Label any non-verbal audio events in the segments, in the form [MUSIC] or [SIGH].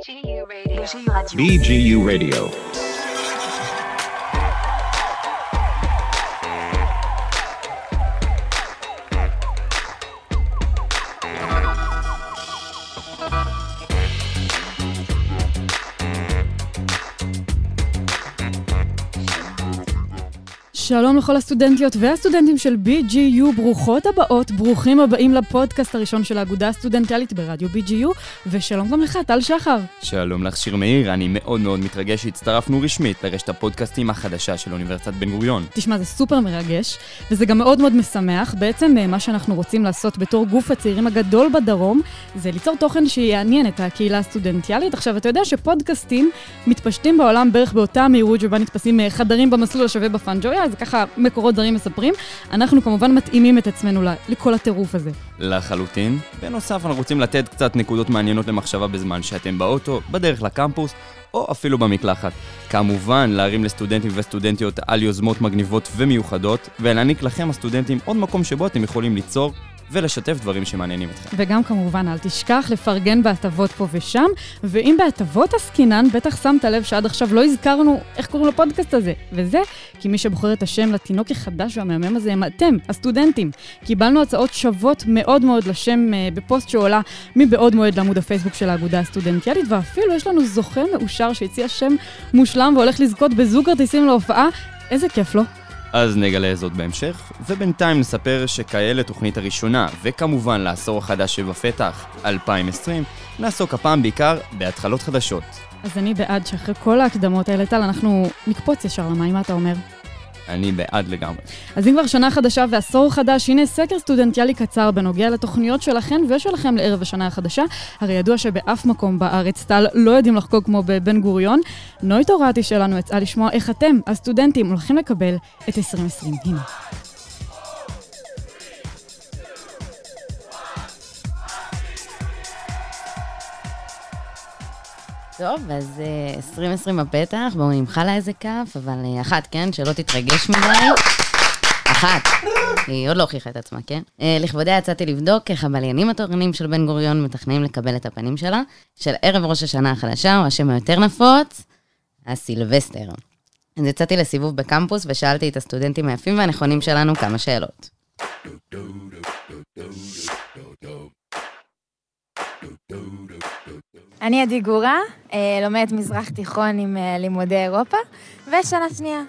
BGU Radio. BGU Radio. שלום לכל הסטודנטיות והסטודנטים של BGU, ברוכות הבאות, ברוכים הבאים לפודקאסט הראשון של האגודה הסטודנטיאלית ברדיו BGU, ושלום גם לך, טל שחר. שלום לך שיר מאיר, אני מאוד מאוד מתרגש שהצטרפנו רשמית לרשת הפודקאסטים החדשה של אוניברסיטת בן גוריון. תשמע, זה סופר מרגש, וזה גם מאוד מאוד משמח. בעצם אה, מה שאנחנו רוצים לעשות בתור גוף הצעירים הגדול בדרום, זה ליצור תוכן שיעניין את הקהילה הסטודנטיאלית. עכשיו, אתה יודע שפודקאסטים מתפשטים בעולם בערך באותה מהירות שבה נתפסים אה, חדרים במסלול השווה בפאנג'ויה, זה ככה מקורות זרים מספרים. אנחנו כמובן מתאימים את עצמנו לכל הטירוף הזה. לחלוטין. בנוסף, אנחנו רוצים לתת קצת נקודות מעניינות למחשבה בזמן שאתם באוטו, בדרך לקמפוס, או אפילו במקלחת. כמובן, להרים לסטודנטים וסטודנטיות על יוזמות מגניבות ומיוחדות, ולהעניק לכם, הסטודנטים, עוד מקום שבו אתם יכולים ליצור ולשתף דברים שמעניינים אתכם. וגם כמובן, אל תשכח לפרגן בהטבות פה ושם, ואם בהטבות עסקינן, בטח שמת לב שעד עכשיו לא הזכרנו איך קוראים לפודקאסט הזה. וזה כי מי שבוחר את השם לתינוק החדש והמהמם הזה הם אתם, הסטודנטים. קיבלנו הצעות שוות מאוד מאוד לשם uh, בפוסט שעולה מבעוד מועד לעמוד הפייסבוק של האגודה הסטודנטיאלית, ואפילו יש לנו זוכה מאושר שהציע שם מושלם והולך לזכות בזוג כרטיסים להופעה. איזה כיף לו. אז נגלה זאת בהמשך, ובינתיים נספר שכאלה לתוכנית הראשונה, וכמובן לעשור החדש שבפתח, 2020, נעסוק הפעם בעיקר בהתחלות חדשות. אז אני בעד שאחרי כל ההקדמות האלה, טל, אנחנו נקפוץ ישר למים, מה אתה אומר? אני בעד לגמרי. אז אם כבר שנה חדשה ועשור חדש, הנה סקר סטודנטיאלי קצר בנוגע לתוכניות שלכם ושלכם לערב השנה החדשה. הרי ידוע שבאף מקום בארץ טל לא יודעים לחגוג כמו בבן גוריון. נויט הורתי שלנו יצאה לשמוע איך אתם, הסטודנטים, הולכים לקבל את 2020. הנה. טוב, אז uh, 2020 בפתח, בואו נמחא לה איזה כף, אבל uh, אחת, כן? שלא תתרגש מדי. אחת. היא עוד לא הוכיחה את עצמה, כן? Uh, לכבודיה יצאתי לבדוק איך הבליינים התורנים של בן גוריון מתכננים לקבל את הפנים שלה, של ערב ראש השנה החדשה, או השם היותר נפוץ, הסילבסטר. אז יצאתי לסיבוב בקמפוס ושאלתי את הסטודנטים היפים והנכונים שלנו כמה שאלות. אני עדי גורה, אה, לומדת מזרח תיכון עם אה, לימודי אירופה, ושנה שנייה.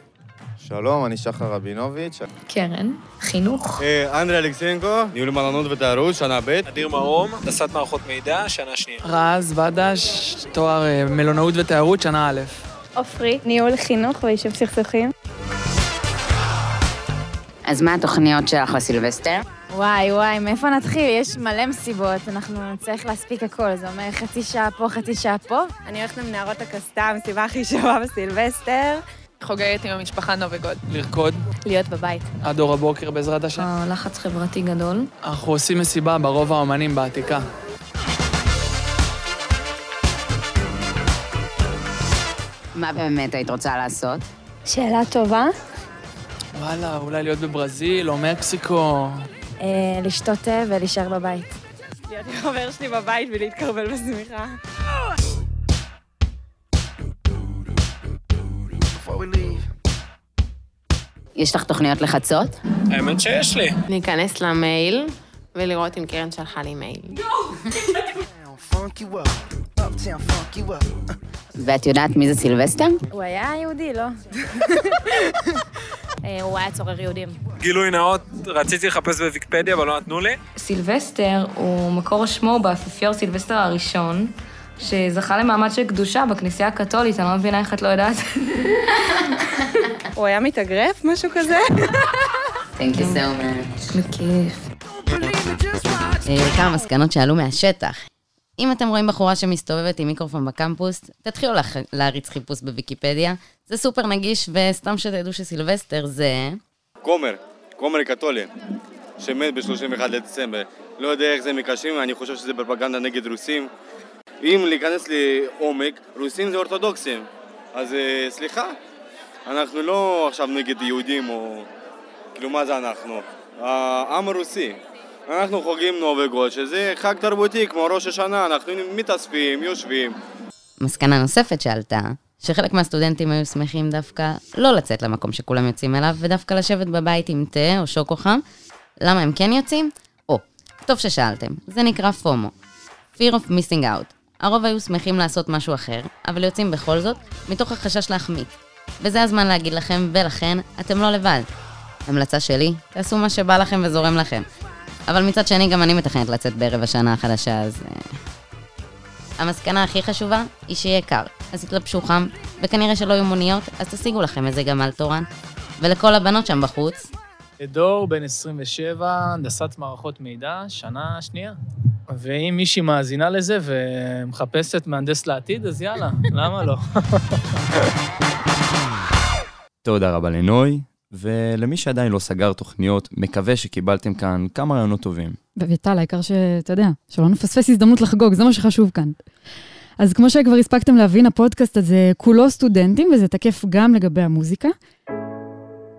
שלום, אני שחר רבינוביץ'. קרן, חינוך. אה, אנדרי אלכסנקו, ניהול מלונות ותיירות, שנה ב'. אדיר מרום, הנדסת מערכות מידע, שנה שנייה. רז בדש, תואר מלונאות ותיירות, שנה א'. עופרי, ניהול חינוך ויישוב סכסוכים. אז מה התוכניות שלך לסילבסטר? וואי, וואי, מאיפה נתחיל? יש מלא מסיבות, אנחנו נצטרך להספיק הכל. זה אומר חצי שעה פה, חצי שעה פה. אני הולכת למנהרות הקסדה, המסיבה הכי שווה בסילבסטר. חוגגת עם המשפחה נובגוד. לרקוד, להיות בבית. עד אור הבוקר בעזרת השם. לחץ חברתי גדול. אנחנו עושים מסיבה ברובע האומנים בעתיקה. מה באמת היית רוצה לעשות? שאלה טובה. וואלה, אולי להיות בברזיל או מקסיקו. אה, לשתות תה ולהישאר בבית. להיות עם חבר שלי בבית ולהתקרבל בשמיכה. יש לך תוכניות לחצות? האמת שיש לי. להיכנס למייל ולראות אם קרן שלחה לי מייל. ואת יודעת מי זה סילבסטר? הוא היה יהודי, לא? [LAUGHS] אה, הוא היה צורר יהודים. גילוי נאות, רציתי לחפש בוויקיפדיה, אבל לא נתנו לי. סילבסטר הוא מקור שמו באפיפיור סילבסטר הראשון, שזכה למעמד של קדושה בכנסייה הקתולית, אני לא מבינה איך את לא יודעת. הוא היה מתאגרף, משהו כזה? Thank you so much. אה, כמה מסקנות שעלו מהשטח. אם אתם רואים בחורה שמסתובבת עם מיקרופון בקמפוס, תתחילו לח... להריץ חיפוש בוויקיפדיה. זה סופר נגיש, וסתם שתדעו שסילבסטר זה... כומר, כומר קתולי, שמת ב-31 לדצמבר. לא יודע איך זה מקשרים, אני חושב שזה פרופגנדה נגד רוסים. אם להיכנס לעומק, רוסים זה אורתודוקסים. אז אה, סליחה, אנחנו לא עכשיו נגד יהודים או... כאילו, מה זה אנחנו? העם הרוסי. אנחנו חוגגים נובגוד, שזה חג תרבותי כמו ראש השנה, אנחנו מתאספים, יושבים. מסקנה נוספת שעלתה, שחלק מהסטודנטים היו שמחים דווקא לא לצאת למקום שכולם יוצאים אליו, ודווקא לשבת בבית עם תה או שוקו חם. למה הם כן יוצאים? או, טוב ששאלתם, זה נקרא פומו. Fear of Missing Out. הרוב היו שמחים לעשות משהו אחר, אבל יוצאים בכל זאת, מתוך החשש להחמיץ. וזה הזמן להגיד לכם, ולכן, אתם לא לבד. המלצה שלי, תעשו מה שבא לכם וזורם לכם. אבל מצד שני, גם אני מתכנת לצאת בערב השנה החדשה, אז... אה, המסקנה הכי חשובה היא שיהיה קר, אז תתלבשו חם, וכנראה שלא יהיו מוניות, אז תשיגו לכם איזה גמל תורן. ולכל הבנות שם בחוץ, דור, בן 27, הנדסת מערכות מידע, שנה שנייה. ואם מישהי מאזינה לזה ומחפשת מהנדס לעתיד, אז יאללה, למה לא? [LAUGHS] תודה רבה לנוי, ולמי שעדיין לא סגר תוכניות, מקווה שקיבלתם כאן כמה רעיונות טובים. וטל, העיקר שאתה יודע, שלא נפספס הזדמנות לחגוג, זה מה שחשוב כאן. אז כמו שכבר הספקתם להבין, הפודקאסט הזה כולו סטודנטים, וזה תקף גם לגבי המוזיקה.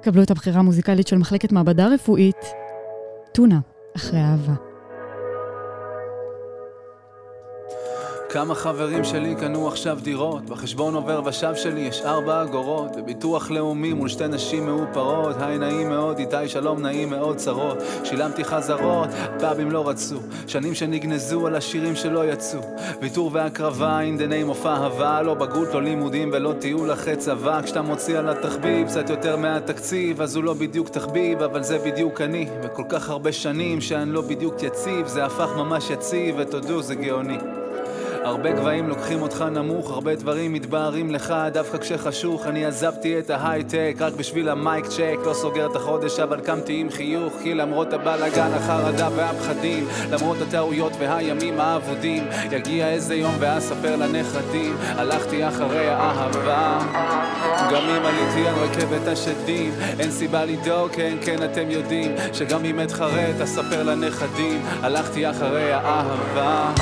קבלו את הבחירה המוזיקלית של מחלקת מעבדה רפואית, טונה, אחרי אהבה. כמה חברים שלי קנו עכשיו דירות, בחשבון עובר ושב שלי יש ארבע אגורות, וביטוח לאומי מול שתי נשים מאופרות, היי נעים מאוד, איתי שלום נעים מאוד צרות, שילמתי חזרות, פאבים לא רצו, שנים שנגנזו על השירים שלא יצאו, ויתור והקרבה, in the name of אהבה, לא בגרות, לא לימודים ולא טיול אחרי צבא, כשאתה מוציא על התחביב קצת יותר מהתקציב, אז הוא לא בדיוק תחביב, אבל זה בדיוק אני, וכל כך הרבה שנים שאני לא בדיוק יציב, זה הפך ממש יציב, ותודו זה גאוני. הרבה גבהים לוקחים אותך נמוך, הרבה דברים מתבהרים לך דווקא כשחשוך. אני עזבתי את ההייטק רק בשביל המייק צ'ק, לא סוגר את החודש אבל קמתי עם חיוך, כי למרות הבלאגן, החרדה והפחדים, למרות הטעויות והימים האבודים, יגיע איזה יום ואספר לנכדים, הלכתי אחרי האהבה. גם אם עליתי על רכבת השדים, אין סיבה לדאוג, כן, כן, אתם יודעים, שגם אם אתחרט, אספר לנכדים, הלכתי אחרי האהבה.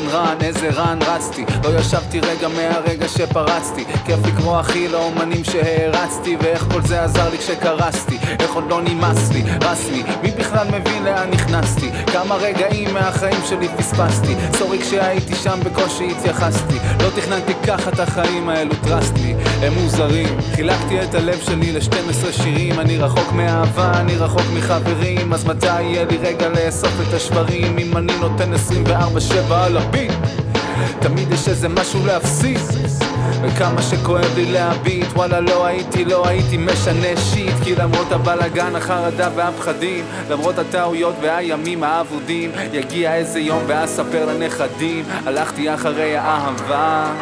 run, run, איזה run רצתי לא ישבתי רגע מהרגע שפרצתי. כיף לקרוא אחי לאומנים שהערצתי ואיך כל זה עזר לי כשקרסתי. איך עוד לא נמאס לי, רסמי מי בכלל מבין לאן נכנסתי? כמה רגעים מהחיים שלי פספסתי. sorry כשהייתי שם בקושי התייחסתי. לא תכננתי ככה את החיים האלו trust לי הם מוזרים. חילקתי את הלב שלי ל-12 שירים. אני רחוק מאהבה, אני רחוק מחברים. אז מתי יהיה לי רגע לאסוף את השברים? אם אני נותן 24-7 על ה beat תמיד יש איזה משהו להפסיד. וכמה שכואב לי להביט וואלה לא הייתי, לא הייתי משנה שיט. כי למרות הבלאגן, החרדה והפחדים למרות הטעויות והימים האבודים יגיע איזה יום ואספר לנכדים. הלכתי אחרי האהבה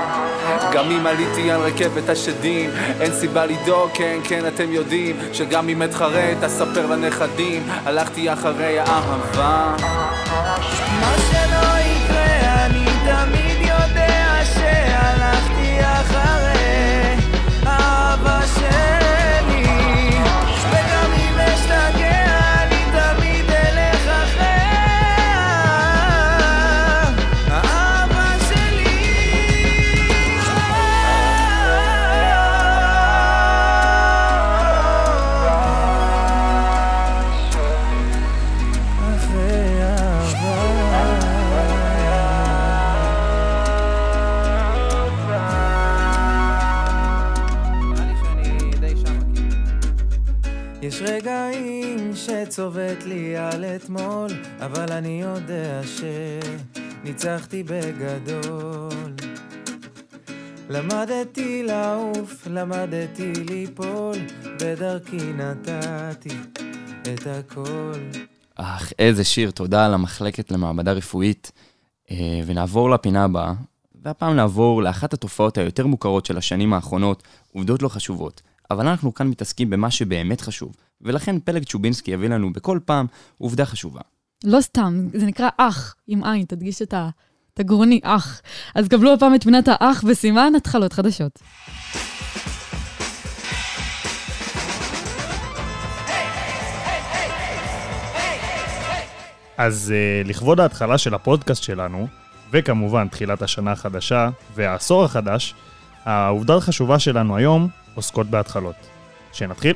גם אם עליתי על רכבת השדים. אין סיבה לדאוג, כן, כן, אתם יודעים שגם אם אתחרט, אספר לנכדים. הלכתי אחרי האהבה. מה שלא שצובט לי על אתמול, אבל אני יודע שניצחתי בגדול. למדתי לעוף, למדתי ליפול, בדרכי נתתי את הכל. אך, איזה שיר, תודה על המחלקת למעבדה רפואית. אה, ונעבור לפינה הבאה, והפעם נעבור לאחת התופעות היותר מוכרות של השנים האחרונות, עובדות לא חשובות. אבל אנחנו כאן מתעסקים במה שבאמת חשוב, ולכן פלג צ'ובינסקי יביא לנו בכל פעם עובדה חשובה. לא סתם, זה נקרא אח, עם עין, תדגיש את ה- את הגרוני, אח. אז קבלו הפעם את פינת האח וסימן התחלות חדשות. אז uh, לכבוד ההתחלה של הפודקאסט שלנו, וכמובן תחילת השנה החדשה והעשור החדש, העובדה החשובה שלנו היום עוסקות בהתחלות. שנתחיל?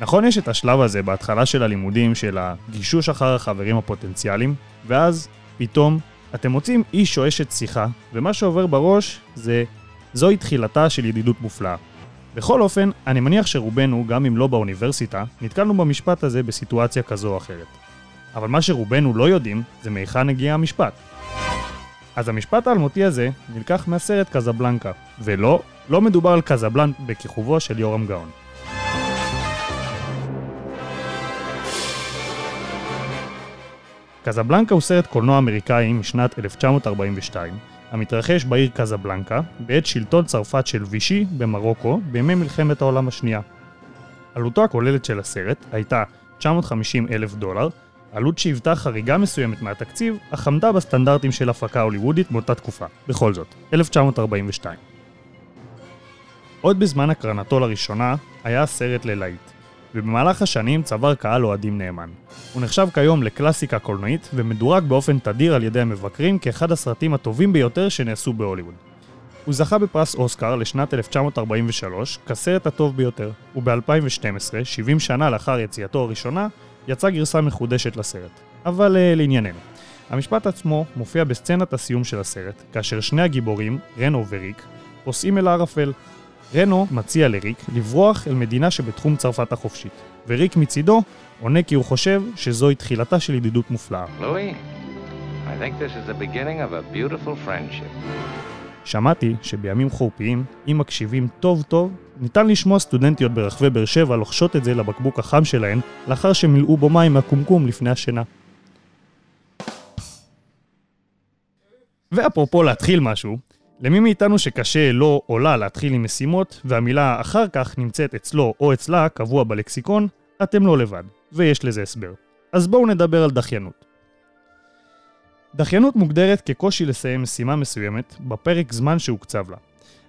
נכון יש את השלב הזה בהתחלה של הלימודים של הגישוש אחר החברים הפוטנציאליים, ואז פתאום אתם מוצאים איש או אשת שיחה, ומה שעובר בראש זה זוהי תחילתה של ידידות מופלאה. בכל אופן, אני מניח שרובנו, גם אם לא באוניברסיטה, נתקלנו במשפט הזה בסיטואציה כזו או אחרת. אבל מה שרובנו לא יודעים, זה מהיכן הגיע המשפט. אז המשפט האלמותי הזה נלקח מהסרט קזבלנקה, ולא, לא מדובר על קזבלנק בכיכובו של יורם גאון. קזבלנקה הוא סרט קולנוע אמריקאי משנת 1942, המתרחש בעיר קזבלנקה, בעת שלטון צרפת של וישי במרוקו בימי מלחמת העולם השנייה. עלותו הכוללת של הסרט הייתה 950 אלף דולר, עלות שהיוותה חריגה מסוימת מהתקציב, אך עמדה בסטנדרטים של הפקה הוליוודית מאותה תקופה. בכל זאת, 1942. עוד בזמן הקרנתו לראשונה, היה הסרט ללהיט. ובמהלך השנים צבר קהל אוהדים נאמן. הוא נחשב כיום לקלאסיקה קולנועית ומדורג באופן תדיר על ידי המבקרים כאחד הסרטים הטובים ביותר שנעשו בהוליווד. הוא זכה בפרס אוסקר לשנת 1943 כסרט הטוב ביותר, וב-2012, 70 שנה לאחר יציאתו הראשונה, יצאה גרסה מחודשת לסרט. אבל uh, לענייננו. המשפט עצמו מופיע בסצנת הסיום של הסרט, כאשר שני הגיבורים, רנו וריק, פוסעים אל הערפל, רנו מציע לריק לברוח אל מדינה שבתחום צרפת החופשית, וריק מצידו עונה כי הוא חושב שזוהי תחילתה של ידידות מופלאה. Friendship. שמעתי שבימים חורפיים, אם מקשיבים טוב טוב, ניתן לשמוע סטודנטיות ברחבי באר שבע לוחשות את זה לבקבוק החם שלהן, לאחר שמילאו בו מים מהקומקום לפני השינה. ואפרופו להתחיל משהו, למי מאיתנו שקשה לו או לה להתחיל עם משימות, והמילה אחר כך נמצאת אצלו או אצלה קבוע בלקסיקון, אתם לא לבד, ויש לזה הסבר. אז בואו נדבר על דחיינות. דחיינות מוגדרת כקושי לסיים משימה מסוימת בפרק זמן שהוקצב לה.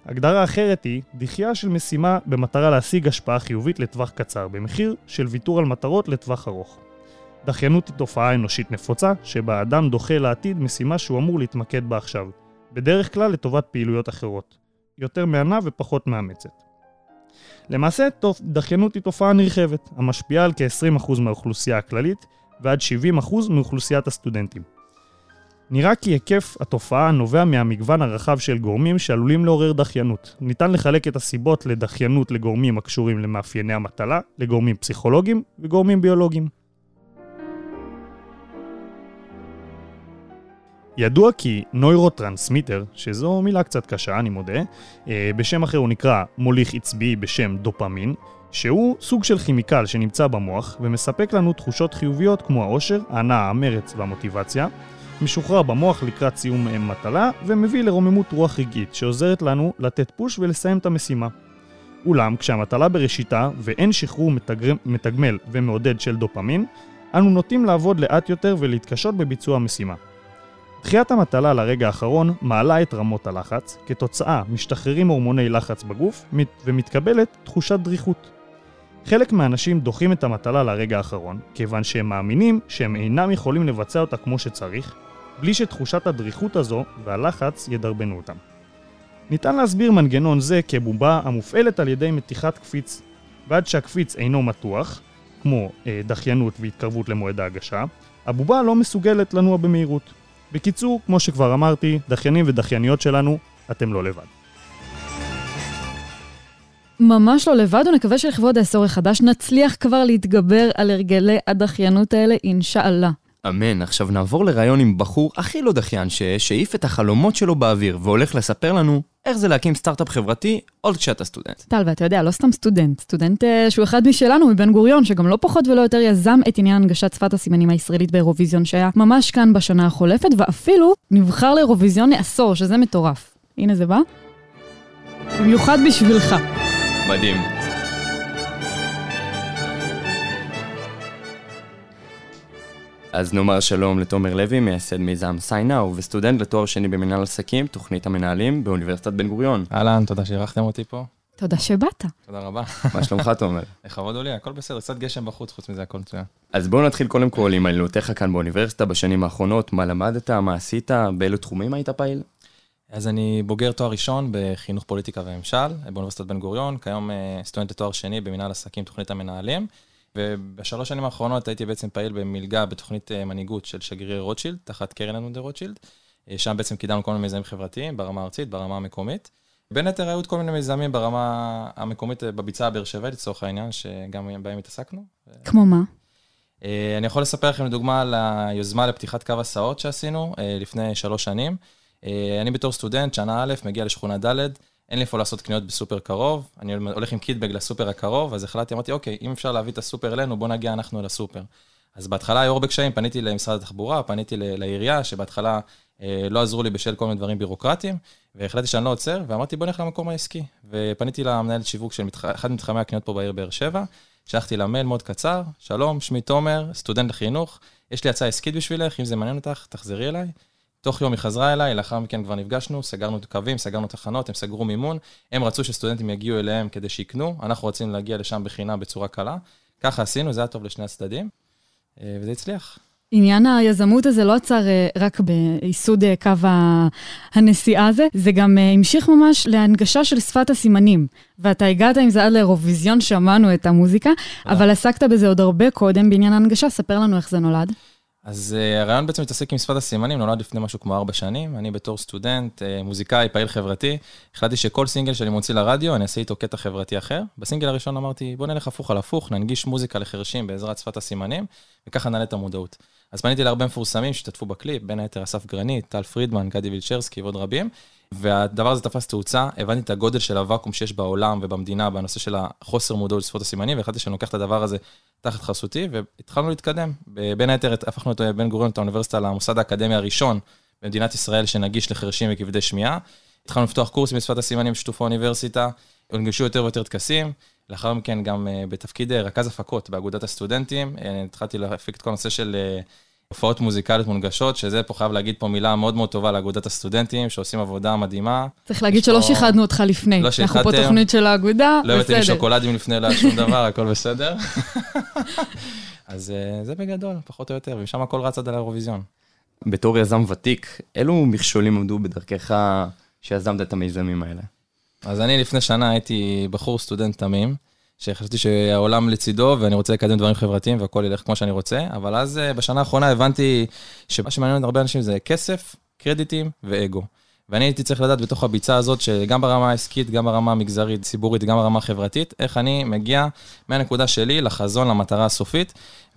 הגדרה אחרת היא דחייה של משימה במטרה להשיג השפעה חיובית לטווח קצר, במחיר של ויתור על מטרות לטווח ארוך. דחיינות היא תופעה אנושית נפוצה, שבה אדם דוחה לעתיד משימה שהוא אמור להתמקד בה עכשיו, בדרך כלל לטובת פעילויות אחרות, יותר מהנה ופחות מאמצת. למעשה, דחיינות היא תופעה נרחבת, המשפיעה על כ-20% מהאוכלוסייה הכללית ועד 70% מאוכלוסיית הסטודנטים. נראה כי היקף התופעה נובע מהמגוון הרחב של גורמים שעלולים לעורר דחיינות. ניתן לחלק את הסיבות לדחיינות לגורמים הקשורים למאפייני המטלה, לגורמים פסיכולוגיים וגורמים ביולוגיים. ידוע כי נוירוטרנסמיטר, שזו מילה קצת קשה, אני מודה, אה, בשם אחר הוא נקרא מוליך עצבי בשם דופמין, שהוא סוג של כימיקל שנמצא במוח ומספק לנו תחושות חיוביות כמו העושר, ההנאה, המרץ והמוטיבציה, משוחרר במוח לקראת סיום מטלה ומביא לרוממות רוח רגעית שעוזרת לנו לתת פוש ולסיים את המשימה. אולם כשהמטלה בראשיתה ואין שחרור מתגר... מתגמל ומעודד של דופמין, אנו נוטים לעבוד לאט יותר ולהתקשות בביצוע המשימה. דחיית המטלה לרגע האחרון מעלה את רמות הלחץ, כתוצאה משתחררים הורמוני לחץ בגוף ומתקבלת תחושת דריכות. חלק מהאנשים דוחים את המטלה לרגע האחרון, כיוון שהם מאמינים שהם אינם יכולים לבצע אותה כמו שצריך, בלי שתחושת הדריכות הזו והלחץ ידרבנו אותם. ניתן להסביר מנגנון זה כבובה המופעלת על ידי מתיחת קפיץ, ועד שהקפיץ אינו מתוח, כמו אה, דחיינות והתקרבות למועד ההגשה, הבובה לא מסוגלת לנוע במהירות. בקיצור, כמו שכבר אמרתי, דחיינים ודחייניות שלנו, אתם לא לבד. ממש לא לבד, ונקווה שלכבוד העשור החדש נצליח כבר להתגבר על הרגלי הדחיינות האלה, אינשאללה. אמן. עכשיו נעבור לראיון עם בחור הכי לא דחיין שהעיף את החלומות שלו באוויר, והולך לספר לנו איך זה להקים סטארט-אפ חברתי עוד כשאתה סטודנט. טל, ואתה יודע, לא סתם סטודנט, סטודנט uh, שהוא אחד משלנו, מבן גוריון, שגם לא פחות ולא יותר יזם את עניין הנגשת שפת הסימנים הישראלית באירוויזיון, שהיה ממש כאן בשנה החולפת, ואפילו נבחר לאירוויזיון לעשור, שזה מטורף. הנה זה בא. במיוחד בשבילך. מדהים. אז נאמר שלום לתומר לוי, מייסד מיזם סיינאו, וסטודנט לתואר שני במנהל עסקים, תוכנית המנהלים באוניברסיטת בן גוריון. אהלן, תודה שאירחתם אותי פה. תודה שבאת. תודה רבה. מה שלומך, תומר? [LAUGHS] לכבוד הוא לי, הכל בסדר, קצת גשם בחוץ, חוץ מזה הכל מצוין. אז בואו נתחיל קודם כל עם עלילותיך כאן באוניברסיטה בשנים האחרונות, מה למדת, מה עשית, באילו תחומים היית פעיל? אז אני בוגר תואר ראשון בחינוך פוליטיקה וממשל באוניברסיטת בן גוריון, כיום אה, סטודנט לתואר שני במנהל עסקים, תוכנית המנהלים. ובשלוש שנים האחרונות הייתי בעצם פעיל במלגה בתוכנית אה, מנהיגות של שגריר רוטשילד, תחת קרן אנונדה רוטשילד. אה, שם בעצם קידמנו כל מיני מיזמים חברתיים ברמה הארצית, ברמה המקומית. בין היתר היו עוד כל מיני מיזמים ברמה המקומית בביצה הבאר שבעית, לצורך העניין, שגם בהם התעסקנו. כמו מה? אני יכול לספר לכם לדוגמה על היוזמה לפתיחת קו הסעות שעשינו לפני שלוש שנים. אני בתור סטודנט, שנה א', מגיע לשכונה ד', אין לי איפה לעשות קניות בסופר קרוב, אני הולך עם קיטבג לסופר הקרוב, אז החלטתי, אמרתי, אוקיי, אם אפשר להביא את הסופר אלינו, בוא נגיע אנחנו לסופר. אז בהתחלה היו הרבה קשיים, פניתי למשרד התחבורה, פניתי לעירייה, שבהתחלה אה, לא עזרו לי בשל כל מיני דברים בירוקרטיים, והחלטתי שאני לא עוצר, ואמרתי, בוא נלך למקום העסקי. ופניתי למנהלת שיווק של מתח... אחד ממתחמי הקניות פה בעיר באר שבע, שלחתי לה מייל מאוד קצר, שלום, שמי תומר, סטודנט לחינוך, יש לי הצעה עסקית בשבילך, אם זה מעניין אותך, תחזרי אליי. תוך יום היא חזרה אליי, לאחר מכן כבר נפגשנו, סגרנו את הקווים, סגרנו תחנות, הם סגרו מימון. הם רצו שסטודנטים יגיעו אליהם כדי שיקנו, אנחנו רצינו להגיע לשם בחינם בצורה קלה. ככה עשינו, זה היה טוב לשני הצדדים, אה, וזה הצליח. עניין היזמות הזה לא עצר אה, רק בייסוד אה, קו הנסיעה הזה, זה גם המשיך ממש להנגשה של שפת הסימנים. ואתה הגעת עם זה עד לאירוויזיון, שמענו את המוזיקה, אבל עסקת בזה עוד הרבה קודם בעניין ההנגשה, ספר לנו איך זה נולד. אז אה, הרעיון בעצם להתעסק עם שפת הסימנים נולד לפני משהו כמו ארבע שנים. אני בתור סטודנט, אה, מוזיקאי, פעיל חברתי, החלטתי שכל סינגל שאני מוציא לרדיו, אני אעשה איתו קטע חברתי אחר. בסינגל הראשון אמרתי, בוא נלך הפוך על הפוך, ננגיש מוזיקה לחרשים בעזרת שפת הסימנים, וככה נעלה את המודעות. אז פניתי להרבה מפורסמים שהשתתפו בקליפ, בין היתר אסף גרנית, טל פרידמן, גדי וילצ'רסקי ועוד רבים. והדבר הזה תפס תאוצה, הבנתי את הגודל של הוואקום שיש בעולם ובמדינה בנושא של החוסר מודעות לשפות הסימנים, והחלטתי שאני לוקח את הדבר הזה תחת חסותי, והתחלנו להתקדם. בין היתר הפכנו את בן גוריון, את האוניברסיטה, למוסד האקדמי הראשון במדינת ישראל שנגיש לחרשים וכבדי שמיעה. התחלנו לפתוח קורסים בשפת הסימנים בשיתוף האוניברסיטה, הונגשו יותר ויותר טקסים. לאחר מכן גם אה, בתפקיד אה, רכז הפקות באגודת הסטודנטים, אה, התחלתי להפיק את כל הנושא של הופעות מוזיקליות מונגשות, שזה פה חייב להגיד פה מילה מאוד מאוד טובה לאגודת הסטודנטים, שעושים עבודה מדהימה. צריך להגיד שלא פה... שיחדנו אותך לפני. לא שיחדתם. אנחנו פה תוכנית של האגודה, לא בסדר. לא הבאתי לי שוקולדים לפני, לא היה שום [LAUGHS] דבר, הכל בסדר. [LAUGHS] אז זה בגדול, פחות או יותר, ומשם הכל רץ עד על האירוויזיון. בתור יזם ותיק, אילו מכשולים עמדו בדרכך שיזמת את המיזמים האלה? אז אני לפני שנה הייתי בחור סטודנט תמים. שחשבתי שהעולם לצידו ואני רוצה לקדם דברים חברתיים והכל ילך כמו שאני רוצה, אבל אז אה, בשנה האחרונה הבנתי שמה שמעניין הרבה אנשים זה כסף, קרדיטים ואגו. ואני הייתי צריך לדעת בתוך הביצה הזאת, שגם ברמה העסקית, גם ברמה המגזרית, ציבורית, גם ברמה החברתית, איך אני מגיע מהנקודה שלי לחזון, למטרה הסופית,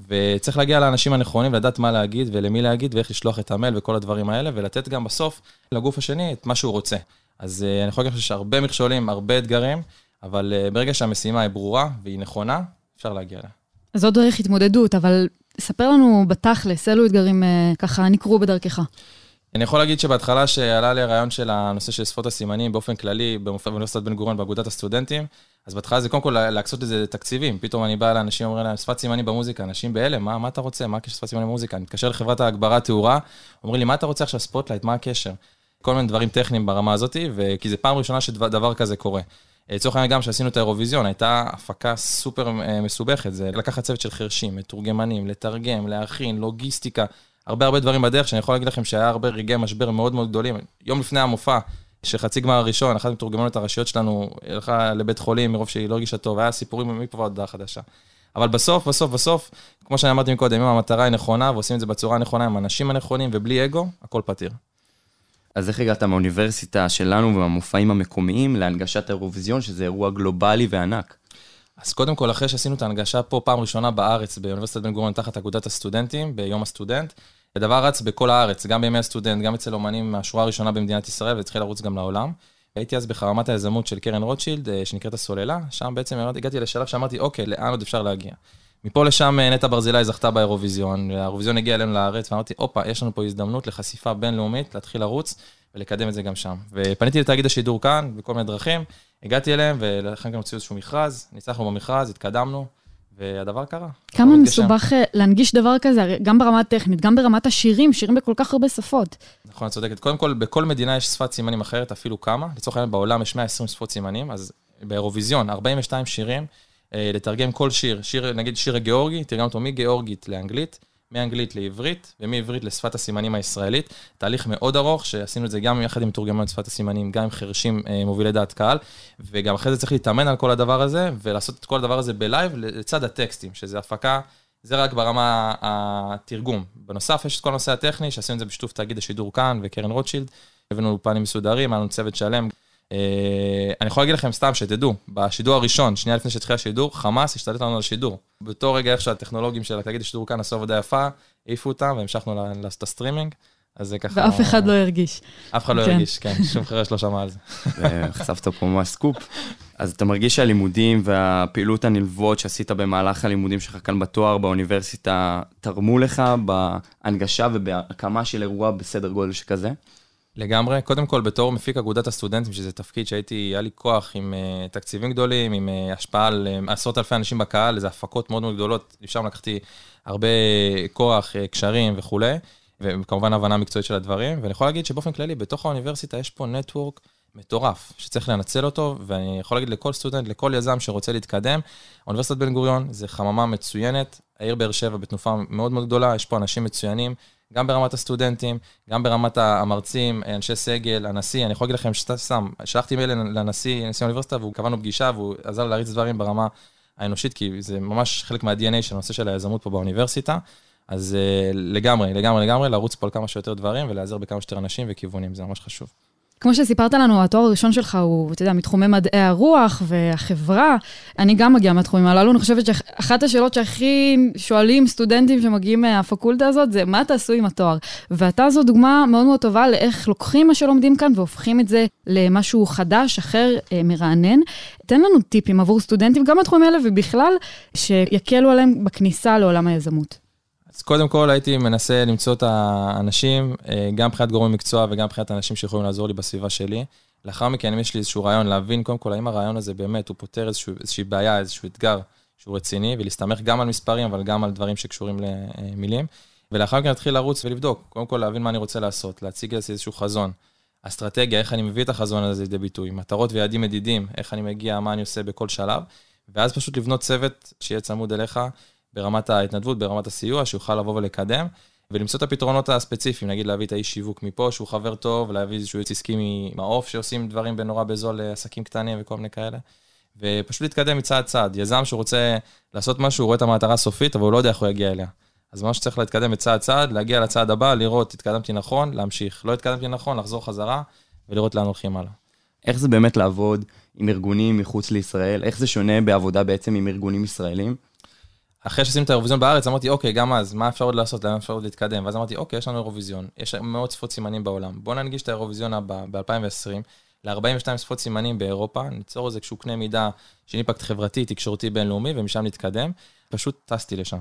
וצריך להגיע לאנשים הנכונים, לדעת מה להגיד ולמי להגיד, ואיך לשלוח את המייל וכל הדברים האלה, ולתת גם בסוף לגוף השני את מה שהוא רוצה. אז אה, אני יכול להגיד שיש הרבה מכשולים, הרבה אתגרים, אבל uh, ברגע שהמשימה היא ברורה והיא נכונה, אפשר להגיע אליה. אז זו דרך התמודדות, אבל ספר לנו בתכלס, אילו אתגרים אה, ככה נקרו בדרכך. אני יכול להגיד שבהתחלה שעלה לי הרעיון של הנושא של שפות הסימנים באופן כללי באוניברסיטת בן גוריון באגודת הסטודנטים, אז בהתחלה זה קודם כל להקצות לזה תקציבים. פתאום אני בא לאנשים, אומר להם, שפת סימנים במוזיקה, אנשים בהלם, מה, מה אתה רוצה? מה הקשר שפת סימנים במוזיקה? אני מתקשר לחברת ההגברה תאורה, אומרים לי, מה אתה רוצה עכשיו spotlight, מה הקשר? כל מיני דברים טכניים ברמה הזאת, כי זו פעם ראשונה שדבר כזה קורה. לצורך העניין גם כשעשינו את האירוויזיון, הייתה הפקה סופר אה, מסובכת, זה לקחת צוות של חרשים, מתורגמנים, לתרגם, להכין, לוגיסטיקה, הרבה הרבה דברים בדרך, שאני יכול להגיד לכם שהיה הרבה רגעי משבר מאוד מאוד גדולים. יום לפני המופע, שחצי גמר הראשון, אחת מתורגמנות הראשיות שלנו הלכה לבית חולים מרוב שהיא לא הרגישה טוב, היה סיפורים מפה ועד הודעה חדשה. אבל בסוף, בסוף, בסוף, כמו שאני אמרתי מקודם, אם המטרה היא נכונה ועושים את זה בצורה הנכונה עם האנשים הנכונים ובלי אגו, הכל פתיר. אז איך הגעת מהאוניברסיטה שלנו ומהמופעים המקומיים להנגשת האירוויזיון, שזה אירוע גלובלי וענק? אז קודם כל, אחרי שעשינו את ההנגשה פה פעם ראשונה בארץ, באוניברסיטת בן גוריון, תחת אגודת הסטודנטים, ביום הסטודנט, הדבר רץ בכל הארץ, גם בימי הסטודנט, גם אצל אומנים מהשורה הראשונה במדינת ישראל, והתחיל לרוץ גם לעולם. הייתי אז בחממת היזמות של קרן רוטשילד, אה, שנקראת הסוללה, שם בעצם הגעתי לשלב שאמרתי, אוקיי, לאן עוד אפשר להגיע? מפה לשם אה, נטע ברזילי זכתה באירוויזיון, והאירוויזיון הגיע אלינו לארץ, ואמרתי, הופה, יש לנו פה הזדמנות לחשיפה בינלאומית, להתחיל לרוץ ולקדם את זה גם שם. ופניתי לתאגיד השידור כאן, בכל מיני דרכים, הגעתי אליהם, ולכן גם הוציאו איזשהו מכרז, ניצחנו במכרז, התקדמנו, והדבר קרה. כמה. מסובך אה, להנגיש דבר כזה, גם ברמה הטכנית, גם ברמת השירים, שירים בכל כך הרבה שפות. נכון, את צודקת. קודם כל, בכל מדינה יש שפת סימנים אחרת, אפילו כמה. לצורך העניין, בעולם יש 120 שפות סימנים, אז באירוויזיון, 42 שירים, לתרגם כל שיר, שיר, נגיד שיר הגיאורגי, תרגם אותו מגיאורגית לאנגלית, מאנגלית לעברית, ומעברית לשפת הסימנים הישראלית. תהליך מאוד ארוך, שעשינו את זה גם יחד עם מתורגמן שפת הסימנים, גם עם חרשים אה, מובילי דעת קהל, וגם אחרי זה צריך להתאמן על כל הדבר הזה, ולעשות את כל הדבר הזה בלייב לצד הטקסטים, שזה הפקה, זה רק ברמה התרגום. בנוסף, יש את כל הנושא הטכני, שעשינו את זה בשיתוף תאגיד השידור כאן וקרן רוטשילד, הבאנו אולפנים מסודרים, היה לנו צוות שלם. אה, אני יכול להגיד לכם סתם, שתדעו, בשידור הראשון, שנייה לפני שהתחיל השידור, חמאס השתלט לנו על השידור. באותו רגע, איך שהטכנולוגים של התאגיד השידור כאן עשו עבודה יפה, העיפו אותם והמשכנו לעשות את הסטרימינג, אז זה ככה... ואף אחד לא הרגיש. אף אחד לא כן. הרגיש, כן, שום חירש לא שמע על זה. חשפת פה ממש סקופ. אז אתה מרגיש שהלימודים והפעילות הנלוות שעשית במהלך הלימודים שלך כאן בתואר באוניברסיטה, תרמו לך בהנגשה ובהקמה של אירוע בסדר גודל שכזה? לגמרי. קודם כל, בתור מפיק אגודת הסטודנטים, שזה תפקיד שהייתי, היה לי כוח עם אה, תקציבים גדולים, עם אה, השפעה על אה, עשרות אלפי אנשים בקהל, איזה הפקות מאוד מאוד גדולות, משם לקחתי הרבה כוח, uh, קשרים וכולי, וכמובן הבנה מקצועית של הדברים, ואני יכול להגיד שבאופן כללי, בתוך האוניברסיטה יש פה נטוורק מטורף, שצריך לנצל אותו, ואני יכול להגיד לכל סטודנט, לכל יזם שרוצה להתקדם, אוניברסיטת בן גוריון זה חממה מצוינת, העיר באר שבע בתנופה מאוד מאוד גדולה, יש פה אנשים מצוינים, גם ברמת הסטודנטים, גם ברמת המרצים, אנשי סגל, הנשיא, אני יכול להגיד לכם סתם, שלחתי מייל לנשיא, נשיא האוניברסיטה, והוא קבענו פגישה, והוא עזר להריץ דברים ברמה האנושית, כי זה ממש חלק מה-DNA של הנושא של היזמות פה באוניברסיטה. אז uh, לגמרי, לגמרי, לגמרי, לרוץ פה על כמה שיותר דברים ולהיעזר בכמה שיותר אנשים וכיוונים, זה ממש חשוב. כמו שסיפרת לנו, התואר הראשון שלך הוא, אתה יודע, מתחומי מדעי הרוח והחברה. אני גם מגיעה מהתחומים הללו. אני חושבת שאחת השאלות שהכי שואלים סטודנטים שמגיעים מהפקולטה הזאת, זה מה תעשו עם התואר? ואתה זו דוגמה מאוד מאוד טובה לאיך לוקחים מה שלומדים כאן והופכים את זה למשהו חדש, אחר, אה, מרענן. תן לנו טיפים עבור סטודנטים, גם בתחומים האלה ובכלל, שיקלו עליהם בכניסה לעולם היזמות. אז קודם כל הייתי מנסה למצוא את האנשים, אה, גם מבחינת גורמי מקצוע וגם מבחינת האנשים שיכולים לעזור לי בסביבה שלי. לאחר מכן, אם יש לי איזשהו רעיון, להבין קודם כל האם הרעיון הזה באמת, הוא פותר איזשהו, איזושהי בעיה, איזשהו אתגר שהוא רציני, ולהסתמך גם על מספרים, אבל גם על דברים שקשורים למילים. ולאחר מכן להתחיל לרוץ ולבדוק, קודם כל להבין מה אני רוצה לעשות, להציג איזשהו חזון. אסטרטגיה, איך אני מביא את החזון הזה לידי ביטוי, מטרות ויעדים מדידים, איך אני מגיע, מה אני עושה בכל שלב, ואז פשוט לבנות צוות שיהיה צמוד אליך, ברמת ההתנדבות, ברמת הסיוע, שיוכל לבוא ולקדם, ולמצוא את הפתרונות הספציפיים, נגיד להביא את האיש שיווק מפה, שהוא חבר טוב, להביא איזשהו יועץ עסקי ממעוף, שעושים דברים בנורא בזול לעסקים קטנים וכל מיני כאלה, ופשוט להתקדם מצעד צעד. יזם שרוצה לעשות משהו, רואה את המטרה הסופית, אבל הוא לא יודע איך הוא יגיע אליה. אז ממש צריך להתקדם מצעד צעד, להגיע לצעד הבא, לראות, התקדמתי נכון, להמשיך. לא התקדמתי נכון, לחזור חזרה, ולראות לאן הולכים הלאה. איך זה באמת לעבוד עם ארגונים מחוץ לישראל? איך זה שונה בעבודה בעצם עם ארגונים ישראלים? אחרי שעשינו את האירוויזיון בארץ, אמרתי, אוקיי, גם אז, מה אפשר עוד לעשות, לאן אפשר עוד להתקדם? ואז אמרתי, אוקיי, יש לנו אירוויזיון, יש מאות שפות סימנים בעולם. בואו ננגיש את האירוויזיון הבא, ב-2020, ל-42 שפות סימנים באירופה, ניצור איזה כשהוא קנה מידה של אימפקט חברתי, תקשורתי, בינלאומי, ומשם נתקדם. פשוט טסתי לשם.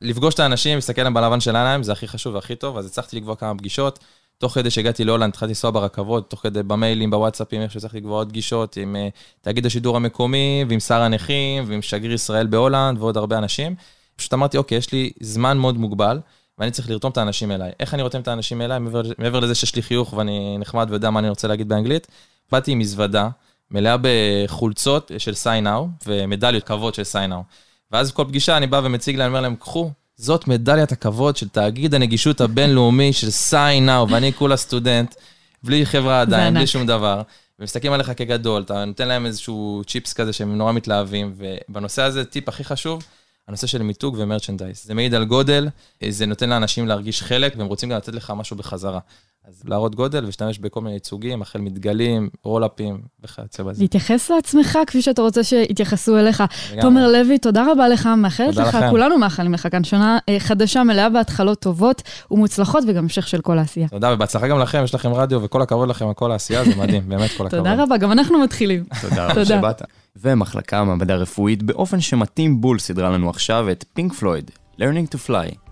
לפגוש את האנשים, להסתכל להם בלבן של העיניים, זה הכי חשוב והכי טוב, אז הצלחתי לקבוע כמה פגישות. תוך כדי שהגעתי להולנד, התחלתי לנסוע ברכבות, תוך כדי במיילים, בוואטסאפים, איך שצריך לקבוע עוד פגישות עם אה, תאגיד השידור המקומי, ועם שר הנכים, ועם שגריר ישראל בהולנד, ועוד הרבה אנשים. פשוט אמרתי, אוקיי, יש לי זמן מאוד מוגבל, ואני צריך לרתום את האנשים אליי. איך אני רותם את האנשים אליי, מעבר, מעבר לזה שיש לי חיוך ואני נחמד ויודע מה אני רוצה להגיד באנגלית? באתי עם מזוודה, מלאה בחולצות של סיינאו, ומדליות כבוד של סיינאו. ואז בכל פגישה אני בא ומציג להם, אומר להם, קחו, זאת מדליית הכבוד של תאגיד הנגישות הבינלאומי של סיינאו, ואני כולה סטודנט, בלי חברה עדיין, בלי שום דבר. ומסתכלים עליך כגדול, אתה נותן להם איזשהו צ'יפס כזה שהם נורא מתלהבים, ובנושא הזה, טיפ הכי חשוב, הנושא של מיתוג ו merchandise. זה מעיד על גודל, זה נותן לאנשים להרגיש חלק, והם רוצים גם לתת לך משהו בחזרה. אז להראות גודל ולהשתמש בכל מיני ייצוגים, החל מדגלים, רולאפים וכיוצא בזה. להתייחס לעצמך כפי שאתה רוצה שיתייחסו אליך. תומר לוי, תודה רבה לך, מאחלת לך, לכם. כולנו מאחלים לך כאן שנה חדשה מלאה בהתחלות טובות ומוצלחות, וגם המשך של כל העשייה. תודה, ובהצלחה גם לכם, יש לכם רדיו, וכל הכבוד לכם על כל העשייה, זה מדהים, [LAUGHS] באמת כל הכבוד. תודה רבה, גם אנחנו מתחילים. [LAUGHS] תודה רבה שבאת. ומחלקה מעבדה רפואית באופן שמתאים בול סדרה לנו עכשיו את פינק פלויד, Learning to Fly.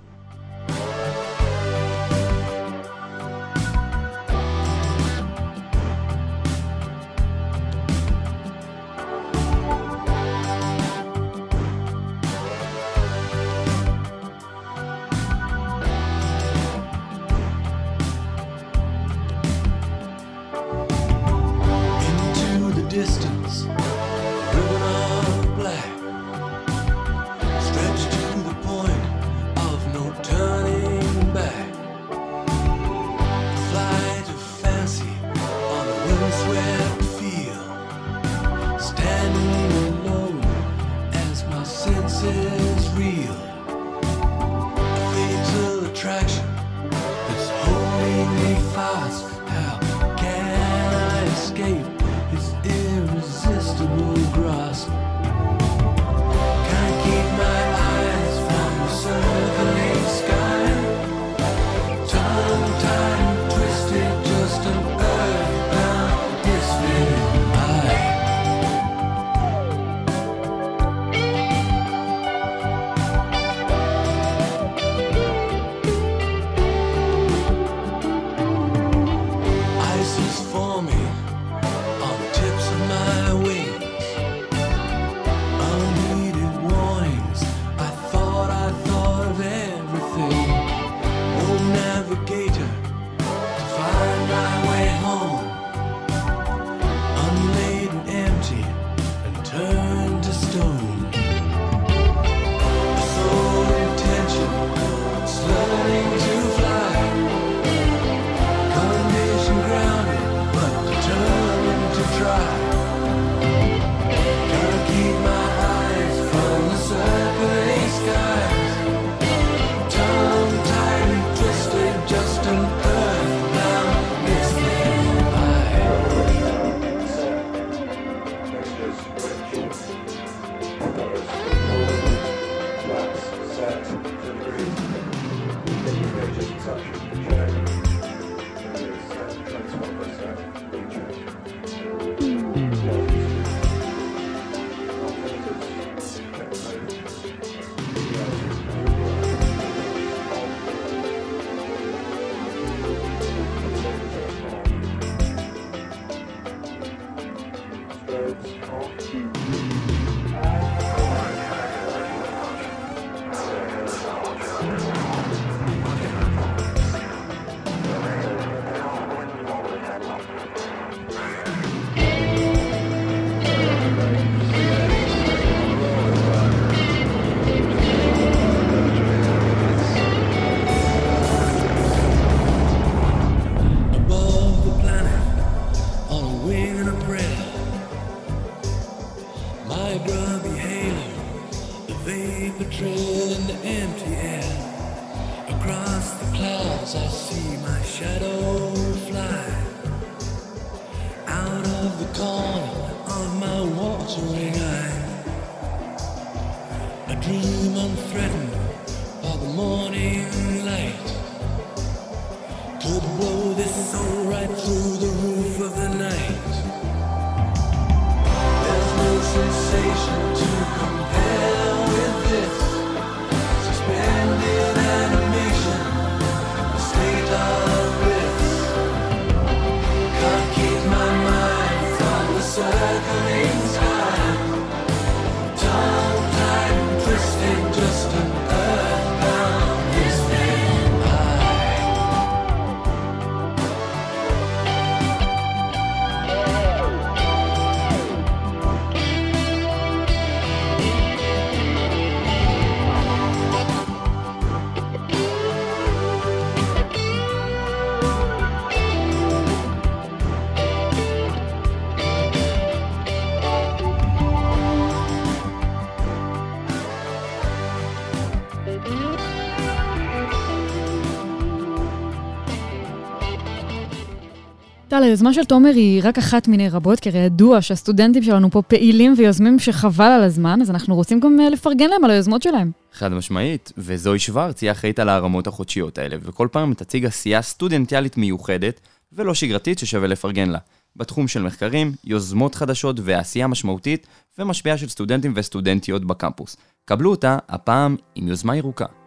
היוזמה של תומר היא רק אחת מיני רבות, כי הרי ידוע שהסטודנטים שלנו פה פעילים ויוזמים שחבל על הזמן, אז אנחנו רוצים גם אה, לפרגן להם על היוזמות שלהם. חד משמעית, וזוהי שוורץ היא אחראית על הרמות החודשיות האלה, וכל פעם תציג עשייה סטודנטיאלית מיוחדת ולא שגרתית ששווה לפרגן לה. בתחום של מחקרים, יוזמות חדשות ועשייה משמעותית ומשפיעה של סטודנטים וסטודנטיות בקמפוס. קבלו אותה, הפעם עם יוזמה ירוקה.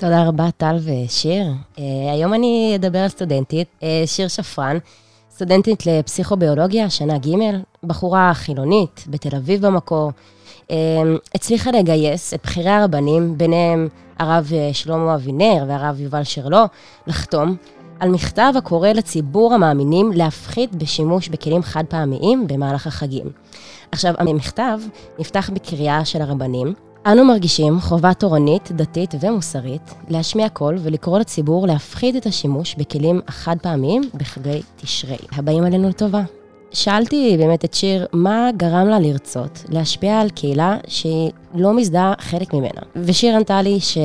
תודה רבה, טל ושיר. Uh, היום אני אדבר על סטודנטית, uh, שיר שפרן, סטודנטית לפסיכוביולוגיה, שנה ג', בחורה חילונית, בתל אביב במקור. Uh, הצליחה לגייס את בכירי הרבנים, ביניהם הרב שלמה אבינר והרב יובל שרלו, לחתום על מכתב הקורא לציבור המאמינים להפחית בשימוש בכלים חד פעמיים במהלך החגים. עכשיו, המכתב נפתח בקריאה של הרבנים. אנו מרגישים חובה תורנית, דתית ומוסרית להשמיע קול ולקרוא לציבור להפחית את השימוש בכלים החד פעמיים בחגי תשרי, הבאים עלינו לטובה. שאלתי באמת את שיר, מה גרם לה לרצות להשפיע על קהילה שהיא לא מזדהה חלק ממנה? ושיר ענתה לי ש...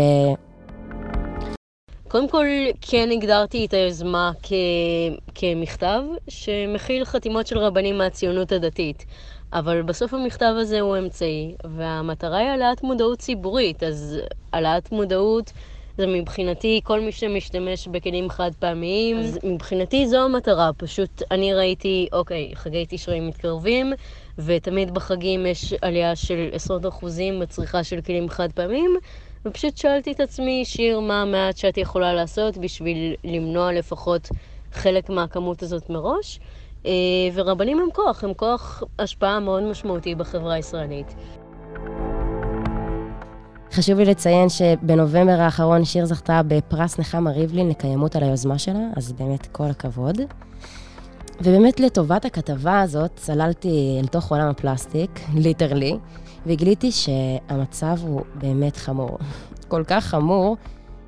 קודם כל, כן הגדרתי את היוזמה כ... כמכתב שמכיל חתימות של רבנים מהציונות הדתית. אבל בסוף המכתב הזה הוא אמצעי, והמטרה היא העלאת מודעות ציבורית, אז העלאת מודעות זה מבחינתי כל מי שמשתמש בכלים חד פעמיים, אז מבחינתי זו המטרה, פשוט אני ראיתי, אוקיי, חגי תשרי מתקרבים, ותמיד בחגים יש עלייה של עשרות אחוזים בצריכה של כלים חד פעמיים, ופשוט שאלתי את עצמי, שיר, מה המעט שאת יכולה לעשות בשביל למנוע לפחות חלק מהכמות הזאת מראש? אה, ורבנים הם כוח, הם כוח השפעה מאוד משמעותי בחברה הישראלית. חשוב לי לציין שבנובמבר האחרון שיר זכתה בפרס נחמה ריבלין לקיימות על היוזמה שלה, אז באמת כל הכבוד. ובאמת לטובת הכתבה הזאת צללתי אל תוך עולם הפלסטיק, literally, וגיליתי שהמצב הוא באמת חמור. כל כך חמור,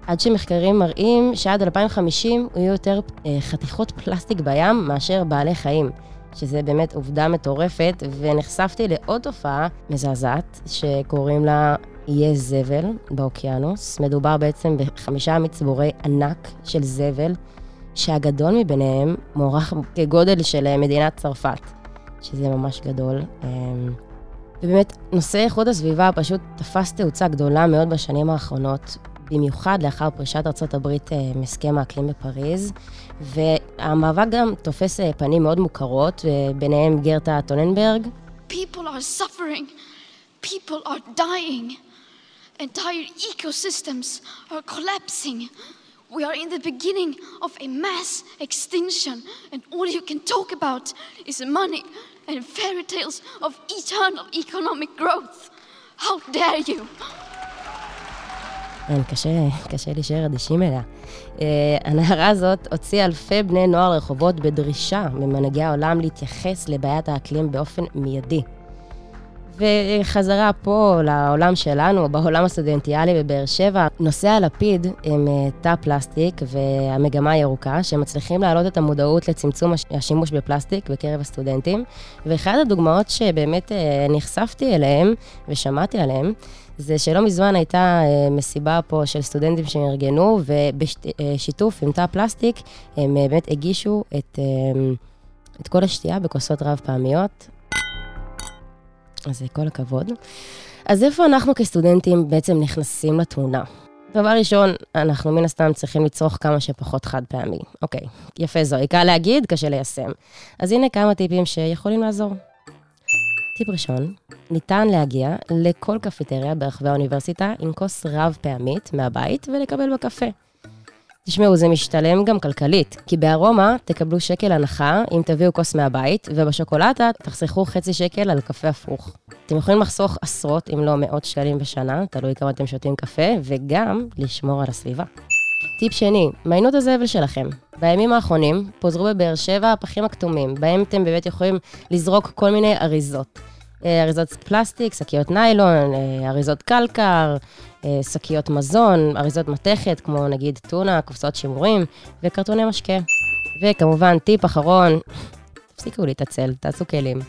עד שמחקרים מראים שעד 2050 יהיו יותר אה, חתיכות פלסטיק בים מאשר בעלי חיים, שזה באמת עובדה מטורפת, ונחשפתי לעוד תופעה מזעזעת שקוראים לה איי זבל באוקיינוס. מדובר בעצם בחמישה מצבורי ענק של זבל, שהגדול מביניהם מוערך כגודל של אה, מדינת צרפת, שזה ממש גדול. אמ, ובאמת, נושא איכות הסביבה פשוט תפס תאוצה גדולה מאוד בשנים האחרונות, במיוחד לאחר פרישת הברית אה, מהסכם האקלים בפריז, והמאבק גם תופס אה, פנים מאוד מוכרות, ביניהם גרטה טוננברג. People are suffering. People are dying. Entire ecosystems are collapsing. We are in the beginning of a mass extinction, and all you can talk about is money and fairy tales of eternal economic growth. How dare you! כן, קשה, קשה להישאר אדישים אליה. Uh, הנערה הזאת הוציאה אלפי בני נוער לרחובות בדרישה ממנהיגי העולם להתייחס לבעיית האקלים באופן מיידי. וחזרה פה לעולם שלנו, בעולם הסטודנטיאלי בבאר שבע, נושאי הלפיד הם אה, תא פלסטיק והמגמה הירוקה, שמצליחים להעלות את המודעות לצמצום השימוש בפלסטיק בקרב הסטודנטים. ואחת הדוגמאות שבאמת אה, נחשפתי אליהם ושמעתי עליהם, זה שלא מזמן הייתה אה, מסיבה פה של סטודנטים שארגנו, ובשיתוף עם תא פלסטיק, הם באמת הגישו את, את כל השתייה בכוסות רב פעמיות. אז כל הכבוד. אז איפה אנחנו כסטודנטים בעצם נכנסים לתמונה? דבר ראשון, אנחנו מן הסתם צריכים לצרוך כמה שפחות חד פעמי. אוקיי, יפה זוהי, קל להגיד, קשה ליישם. אז הנה כמה טיפים שיכולים לעזור. טיפ ראשון, ניתן להגיע לכל קפיטריה ברחבי האוניברסיטה עם כוס רב פעמית מהבית ולקבל בה קפה. תשמעו, זה משתלם גם כלכלית, כי בארומה תקבלו שקל הנחה אם תביאו כוס מהבית, ובשוקולטה תחסכו חצי שקל על קפה הפוך. אתם יכולים לחסוך עשרות, אם לא מאות שקלים בשנה, תלוי כמה אתם שותים קפה, וגם לשמור על הסביבה. טיפ שני, מעיינו את הזבל שלכם. בימים האחרונים פוזרו בבאר שבע הפחים הכתומים, בהם אתם באמת יכולים לזרוק כל מיני אריזות. אה, אריזות פלסטיק, שקיות ניילון, אה, אריזות קלקר, אה, שקיות מזון, אריזות מתכת, כמו נגיד טונה, קופסאות שימורים, וקרטוני משקה. וכמובן, טיפ אחרון, תפסיקו להתעצל, תעשו כלים.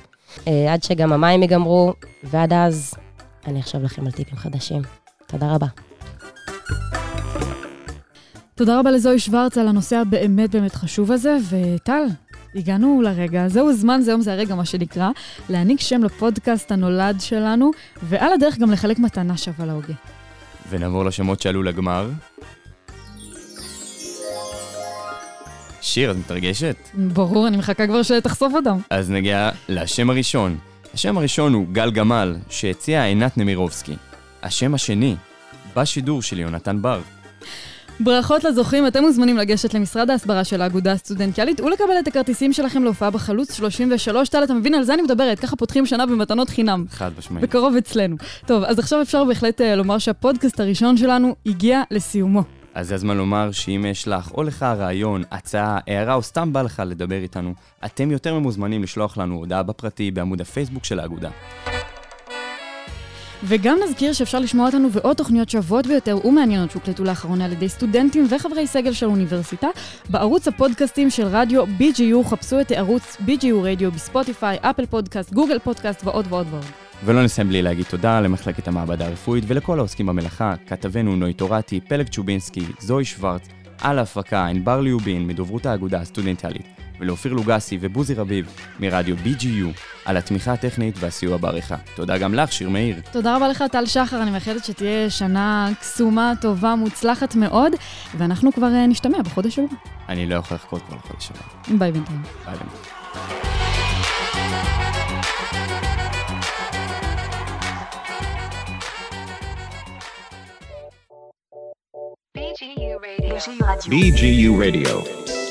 עד שגם המים ייגמרו, ועד אז אני אחשוב לכם על טיפים חדשים. תודה רבה. תודה רבה לזוהי שוורץ על הנושא הבאמת באמת חשוב הזה, וטל, הגענו לרגע, זהו זמן, זה יום, זה הרגע, מה שנקרא, להעניק שם לפודקאסט הנולד שלנו, ועל הדרך גם לחלק מתנה שווה להוגה. ונעבור לשמות שעלו לגמר. שיר, את מתרגשת? ברור, אני מחכה כבר שתחשוף אותם. אז נגיע לשם הראשון. השם הראשון הוא גל גמל, שהציע עינת נמירובסקי. השם השני, בשידור של יונתן בר. ברכות לזוכים, אתם מוזמנים לגשת למשרד ההסברה של האגודה הסטודנטיאלית ולקבל את הכרטיסים שלכם להופעה בחלוץ 33. טל, אתה מבין? על זה אני מדברת, ככה פותחים שנה במתנות חינם. חד משמעית. בקרוב אצלנו. טוב, אז עכשיו אפשר בהחלט uh, לומר שהפודקאסט הראשון שלנו הגיע לסיומו. אז זה הזמן לומר שאם יש לך או לך רעיון, הצעה, הערה או סתם בא לך לדבר איתנו, אתם יותר ממוזמנים לשלוח לנו הודעה בפרטי בעמוד הפייסבוק של האגודה. וגם נזכיר שאפשר לשמוע אותנו ועוד תוכניות שוות ביותר ומעניינות שהוקלטו לאחרונה על ידי סטודנטים וחברי סגל של האוניברסיטה בערוץ הפודקאסטים של רדיו BGU, חפשו את הערוץ BGU רדיו בספוטיפיי, אפל פודקאסט, גוגל פודקאסט ועוד ועוד ועוד. ולא נסיים בלי להגיד תודה למחלקת המעבדה הרפואית ולכל העוסקים במלאכה, כתבנו נוי טורטי, פלג צ'ובינסקי, זוהי שוורץ, על ההפקה, ענבר ליובין, מדוברות האגודה הסטודנטיאלית, ולאופיר לוגסי ובוזי רביב, מרדיו BGU, על התמיכה הטכנית והסיוע בעריכה. תודה גם לך, שיר מאיר. תודה רבה לך, טל שחר, אני מאחלת שתהיה שנה קסומה, טובה, מוצלחת מאוד, ואנחנו כבר אה, נשתמע בחודש הבא. אני לא יכול לחכות כבר לחודש הבא. ביי בינתיים. ביי בינתיים. BGU Radio. BGU Radio.